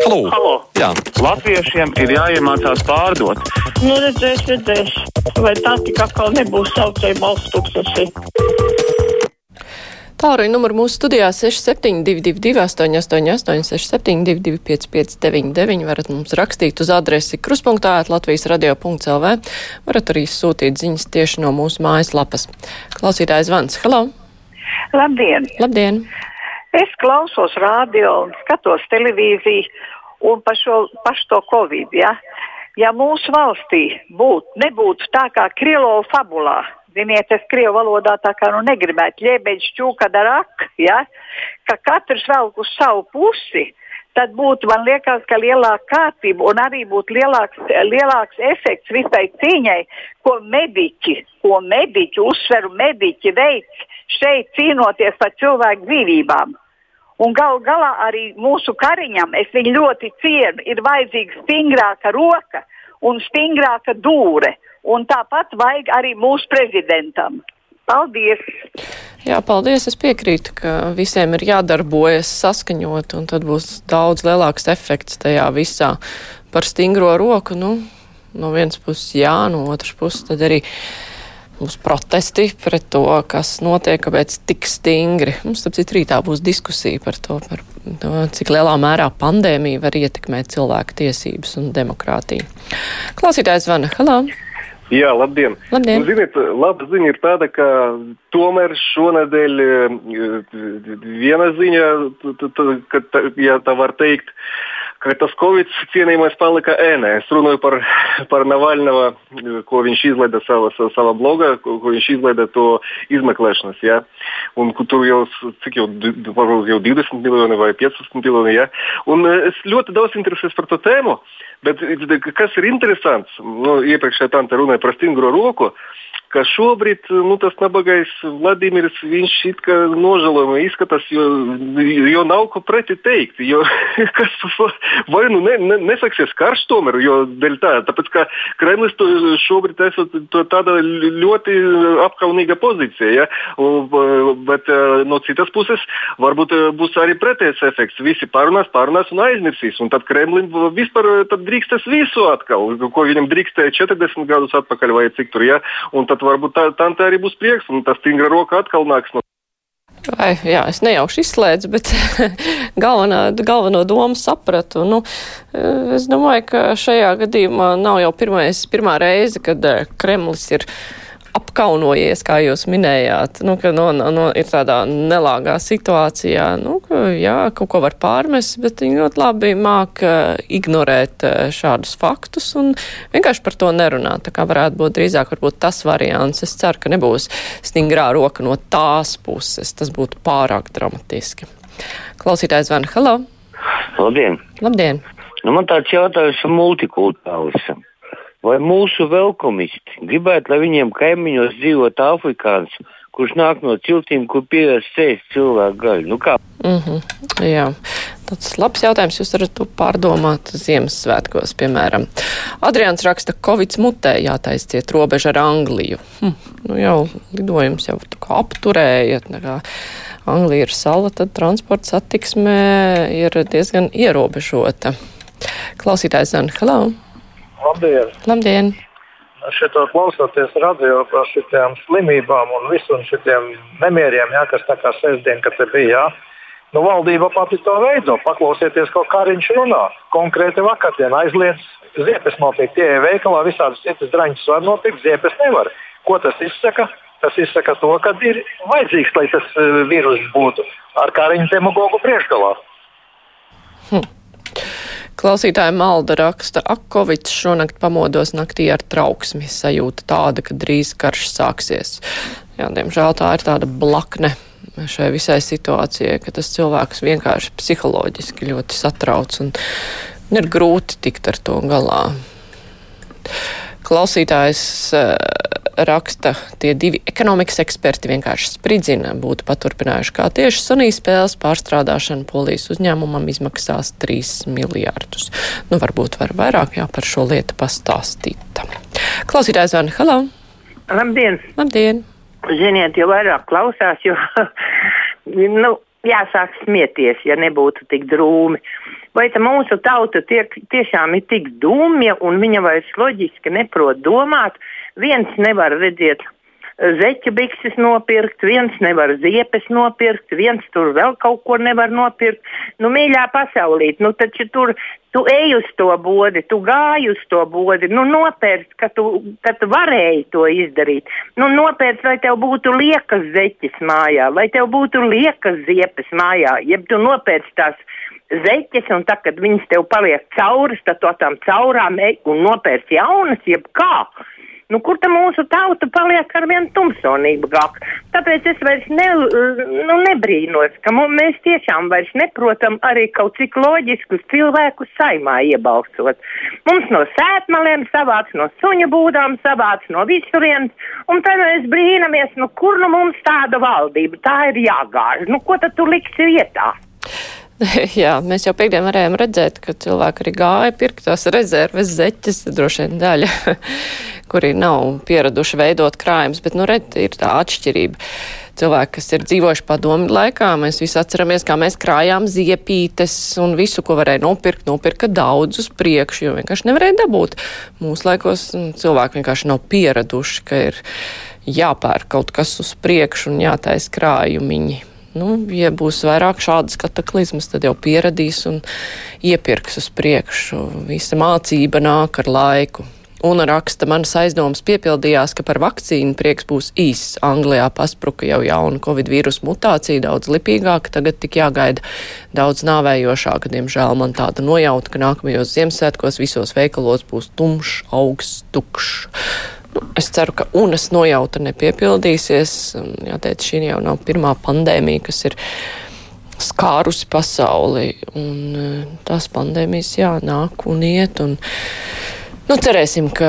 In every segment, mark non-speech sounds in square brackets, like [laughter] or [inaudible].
Halo! Halo. Jā. Latviešiem ir jāiemācās pārdot. Nu, redzēs, redzēs. Vai tā tik atkal nebūs saucēja balsts tūkstoši? Tālruņa numuru mūsu studijā 6722, 888, 672, 559, varat mums rakstīt uz adresi kruspunktā, Latvijas radio.lv. Varat arī sūtīt ziņas tieši no mūsu mājaslapas. Klausītājs Vans, hello! Labdien! Labdien! Es klausos radio un skatos televīziju un par šo pašu to covid. Ja, ja mūsu valstī būt, nebūtu tā kā Krielovu fabulā, ziniet, es krievu valodā tā kā nu negribētu ļiebeģi šķūka darak, ja, ka katrs velk uz savu pusi, tad būtu, man liekas, ka lielāka kārtība un arī būtu lielāks, lielāks efekts visai cīņai, ko mediķi, ko mediķi, uzsveru mediķi veids šeit cīnoties par cilvēku dzīvībām. Un gal galā arī mūsu kariņam, es viņu ļoti cienu, ir vajadzīga stingrāka roka un stingrāka dūre. Un tāpat vajag arī mūsu prezidentam. Paldies! Jā, paldies. Es piekrītu, ka visiem ir jādarbojas saskaņot, un tad būs daudz lielāks efekts tajā visā par stingro roku. Nu, no vienas puses jā, no otras puses tad arī būs protesti pret to, kas notiek, kāpēc tik stingri. Mums, starp citu, rītā būs diskusija par to, par to, cik lielā mērā pandēmija var ietekmēt cilvēku tiesības un demokrātiju. Klausītājs zvana. Halā! Jā, labdien! Labdien. Nu, ziniet, laba ziņa ir tāda, ka tomēr šonadēļ viena ziņa, ka, ja tā var teikt, ka tas Covid cienījamais palika ēnē. Es runāju par, par Navalnava, ko viņš izlaida savā, savā blogā, ko, ko viņš izlaida to izmeklēšanas. Ja? Un tur jau, cik jau, varbūt jau 20 miljoni vai 15 miljoni. Ja? Un es ļoti daudz interesēs par to tēmu. Bet kas ir interesants, nu, iepriekšējā tante runāja par stingro roku, ka šobrīd nu, tas nabagais Vladimirs viņš it kā nožēlojami izskatās, jo, jo nav ko pretī teikt. Jo, [laughs] kas, vai nu ne, ne, nesaksies karš tomēr, jo dēļ tā, tāpēc ka Kremlis to šobrīd esot tāda ļoti apkaunīga pozīcija. Ja? Un, bet no citas puses varbūt būs arī pretējs efekts. Visi pārunās, pārunās un aizmirsīs. Un tad Kremlim vispār tad drīkstēs visu atkal, ko viņam drīkstēja 40 gadus atpakaļ vai cik tur. Ja? Un tad varbūt tā, tā arī būs prieks, un tas stingra roka atkal nāks no. Vai, jā, es nejauši izslēdzu, bet [laughs] galvenā, galveno domu sapratu. Nu, es domāju, ka šajā gadījumā nav jau pirmais, pirmā reize, kad Kremlis ir apkaunojies, kā jūs minējāt, nu, ka no, no, ir tādā nelāgā situācijā, nu, ka, jā, kaut ko var pārmest, bet viņi ļoti labi māk ignorēt šādus faktus un vienkārši par to nerunāt. Tā kā varētu būt drīzāk varbūt tas variants. Es ceru, ka nebūs stingrā roka no tās puses. Tas būtu pārāk dramatiski. Klausītājs Van Halo. Labdien! Labdien! Nu, man tāds jautājums par multikulturālismu. Vai mūsu velkomisti gribētu, lai viņiem kaimiņos dzīvot afrikāns, kurš nāk no ciltīm, kur pieredz sēst cilvēku gaļu? Nu kā? Mm -hmm, jā, tāds labs jautājums. Jūs varat to pārdomāt Ziemassvētkos, piemēram. Adrians raksta, ka Covid mutē jātaisciet robeža ar Angliju. Hm, nu jau lidojums jau apturēja. Anglija ir sala, tad transporta satiksme ir diezgan ierobežota. Klausītājs Zana, hello! Labdien! Labdien. Šito klausoties radio par šitām slimībām un visiem šitiem nemieriem, jā, kas tā kā sestdien, kad te bija, jā. Nu, valdība pati to veido. Paklausieties, ko Kariņš runā. Konkrēti vakardien aizliedz ziepes nopirkt. Tie ir veikalā, visādas citas draņas var nopirkt, ziepes nevar. Ko tas izsaka? Tas izsaka to, ka ir vajadzīgs, lai tas uh, vīrus būtu ar Kariņu demagogu priekšgalā. Klausītāja Malda raksta, Akovits šonakt pamodos naktī ar trauksmi, sajūta tāda, ka drīz karš sāksies. Jā, diemžēl tā ir tāda blakne šai visai situācijai, ka tas cilvēks vienkārši psiholoģiski ļoti satrauc un ir grūti tikt ar to galā. Klausītājs uh, raksta, tie divi ekonomikas eksperti vienkārši spridzina, būtu paturpinājuši kā tieši Sonijas spēles pārstrādāšana polijas uzņēmumam izmaksās 3 miljārdus. Nu, varbūt var vairāk jā, par šo lietu pastāstīt. Klausītājs Vana, hello! Labdien! Labdien! Ziniet, jo vairāk klausās, jo [laughs] nu, jāsāk smieties, ja nebūtu tik drūmi. vai tā mūsu tauta tiek, tiešām ir tik dumja un viņa vairs loģiski neprot domāt. Viens nevar redzēt zeķu bikses nopirkt, viens nevar ziepes nopirkt, viens tur vēl kaut ko nevar nopirkt. Nu, mīļā pasaulīt, nu taču tur tu ej uz to bodi, tu gāji uz to bodi, nu nopērc, ka tu, ka tu varēji to izdarīt. Nu, nopērc, lai tev būtu liekas zeķes mājā, lai tev būtu liekas ziepes mājā, jeb tu nopērc tās zeķes, un tad, kad viņas tev paliek cauras, tad to tam caurām ej un nopērc jaunas, jeb kā. Nu, kur tā mūsu tauta paliek ar vien tumsonīgāk? Tāpēc es vairs ne, nu, nebrīnos, ka mēs tiešām vairs neprotam arī kaut cik loģiskus cilvēkus saimā iebalsot. Mums no sētmaliem savāc, no suņa būdām savāc, no visurienes, un tad mēs brīnamies, nu, kur nu mums tāda valdība, tā ir jāgāž. Nu, ko tad tu liksi vietā? [laughs] Jā, mēs jau piekdien varējām redzēt, ka cilvēki arī gāja pirkt tās rezerves zeķes, droši vien daļa, [laughs] kuri nav pieraduši veidot krājumus, bet, nu, redz, ir tā atšķirība. Cilvēki, kas ir dzīvojuši padomi laikā, mēs visi atceramies, kā mēs krājām ziepītes un visu, ko varēja nopirkt, nopirka daudz uz priekšu, jo vienkārši nevarēja dabūt. Mūsu laikos mm, cilvēki vienkārši nav pieraduši, ka ir jāpērk kaut kas uz priekšu un jātais krājumiņi. Nu, ja būs vairāk šādas kataklizmas, tad jau pieradīs un iepirks uz priekšu. Visa mācība nāk ar laiku. Un raksta, manas aizdomas piepildījās, ka par vakcīnu prieks būs īss. Anglijā paspruka jau jauna covid vīrusu mutācija, daudz lipīgāka, tagad tik jāgaida daudz nāvējošāka. Diemžēl man tāda nojauta, ka nākamajos Ziemassvētkos visos veikalos būs tumšs, augsts, tukšs. Es ceru, ka UNAS nojauta nepiepildīsies. Jāteic, šī jau nav pirmā pandēmija, kas ir skārusi pasauli. Un e, tās pandēmijas jānāk un iet. Un, Nu, cerēsim, ka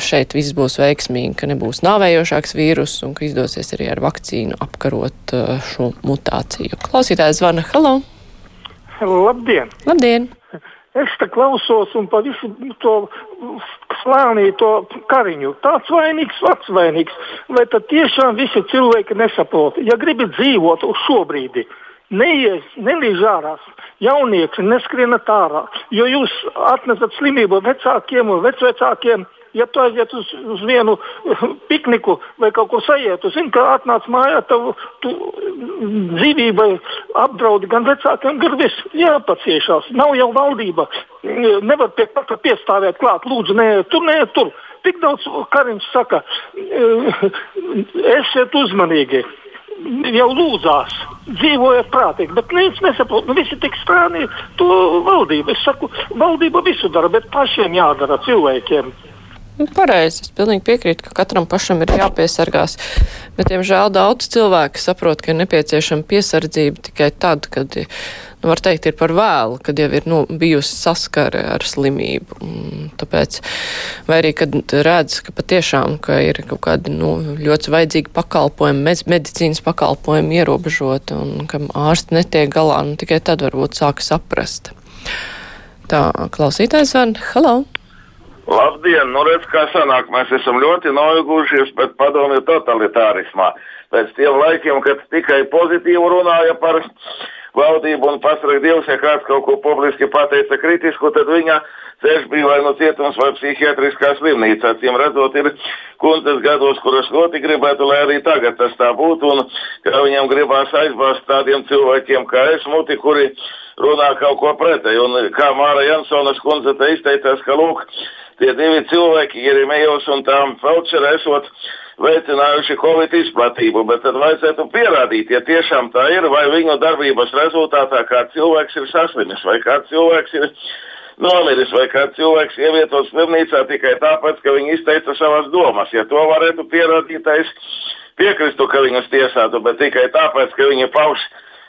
šeit viss būs veiksmīgi, ka nebūs nāvējošāks vīrus un ka izdosies arī ar vakcīnu apkarot e, šo mutāciju. Klausītājs zvana. Halo! Labdien! Labdien! Es te klausos un pa visu to slānī, to kariņu. Tāds vainīgs, vecs vainīgs. Vai tad tiešām visi cilvēki nesaprot? Ja gribi dzīvot uz šo brīdi, neies, nelīdz ārā, jaunieci neskrienat ārā, jo jūs atnesat slimību vecākiem un vecvecākiem ja tu aiziet uz, uz vienu [laughs] pikniku vai kaut kur sajiet, tu zini, ka atnāc mājā, tu, dzīvībai apdraudi gan vecākiem, gan visu. Jāpaciešās. Nav jau valdība. Nevar pie paka piestāvēt klāt, lūdzu, nē, tur, nē, tur. Tik daudz Kariņš saka, [laughs] esiet uzmanīgi jau lūdzās, dzīvojiet prātīgi, bet neviens nesaprot, nu visi tik strāni to valdību. Es saku, valdība visu dara, bet pašiem jādara cilvēkiem. Nu, pareizi, es pilnīgi piekrītu, ka katram pašam ir jāpiesargās, bet, diemžēl, daudz cilvēku saprot, ka ir nepieciešama piesardzība tikai tad, kad, nu, var teikt, ir par vēlu, kad jau ir nu, bijusi saskare ar slimību. Tāpēc, vai arī, kad redz, ka patiešām, ka ir kaut kādi, nu, ļoti vajadzīgi pakalpojumi, medicīnas pakalpojumi ierobežoti un ka ārsti netiek galā, nu, tikai tad varbūt sāk saprast. Tā, klausītājs van, hello! Labdien! Nu, redz, kā sanāk, mēs esam ļoti noilgušies pēc padomju totalitārismā. Pēc tiem laikiem, kad tikai pozitīvi runāja par valdību un pasargā Dievs, ja kāds kaut ko publiski pateica kritisku, tad viņa ceļš bija vai nu cietums vai psihiatriskā slimnīcā. Ciem redzot, ir kundzes gados, kuras ļoti gribētu, lai arī tagad tas tā būtu, un ka viņam gribās aizbāzt tādiem cilvēkiem kā es, muti, kuri runā kaut ko pretēju. Un kā Māra Jansonas kundze te izteicās, ka lūk, tie divi cilvēki, Jerimejos un tām Felčera, esot veicinājuši Covid izplatību, bet tad vajadzētu pierādīt, ja tiešām tā ir, vai viņu darbības rezultātā kāds cilvēks ir saslimis, vai kāds cilvēks ir nomiris, vai kāds cilvēks ievietots slimnīcā tikai tāpēc, ka viņi izteica savas domas. Ja to varētu pierādīt, es piekristu, ka viņus tiesātu, bet tikai tāpēc, ka viņi pauž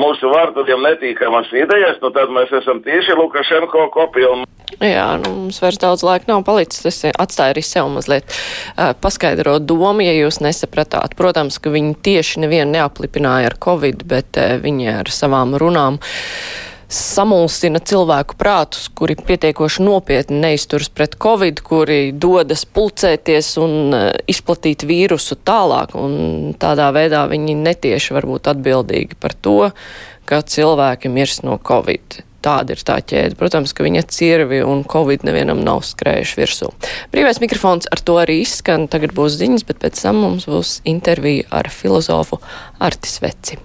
mūsu vārtudiem netīkamas idejas, nu tad mēs esam tieši Lukašenko kopija. Jā, nu, mums vairs daudz laika nav palicis. Es atstāju arī sev mazliet uh, paskaidrot domu, ja jūs nesapratāt. Protams, ka viņi tieši nevienu neaplipināja ar covid, bet uh, viņi ar savām runām samulsina cilvēku prātus, kuri pietiekoši nopietni neizturas pret covid, kuri dodas pulcēties un izplatīt vīrusu tālāk, un tādā veidā viņi netieši var būt atbildīgi par to, ka cilvēki mirs no covid. Tāda ir tā ķēde. Protams, ka viņa cirvi un covid nevienam nav skrējuši virsū. Brīvais mikrofons ar to arī izskan. Tagad būs ziņas, bet pēc tam mums būs intervija ar filozofu Artis Veci.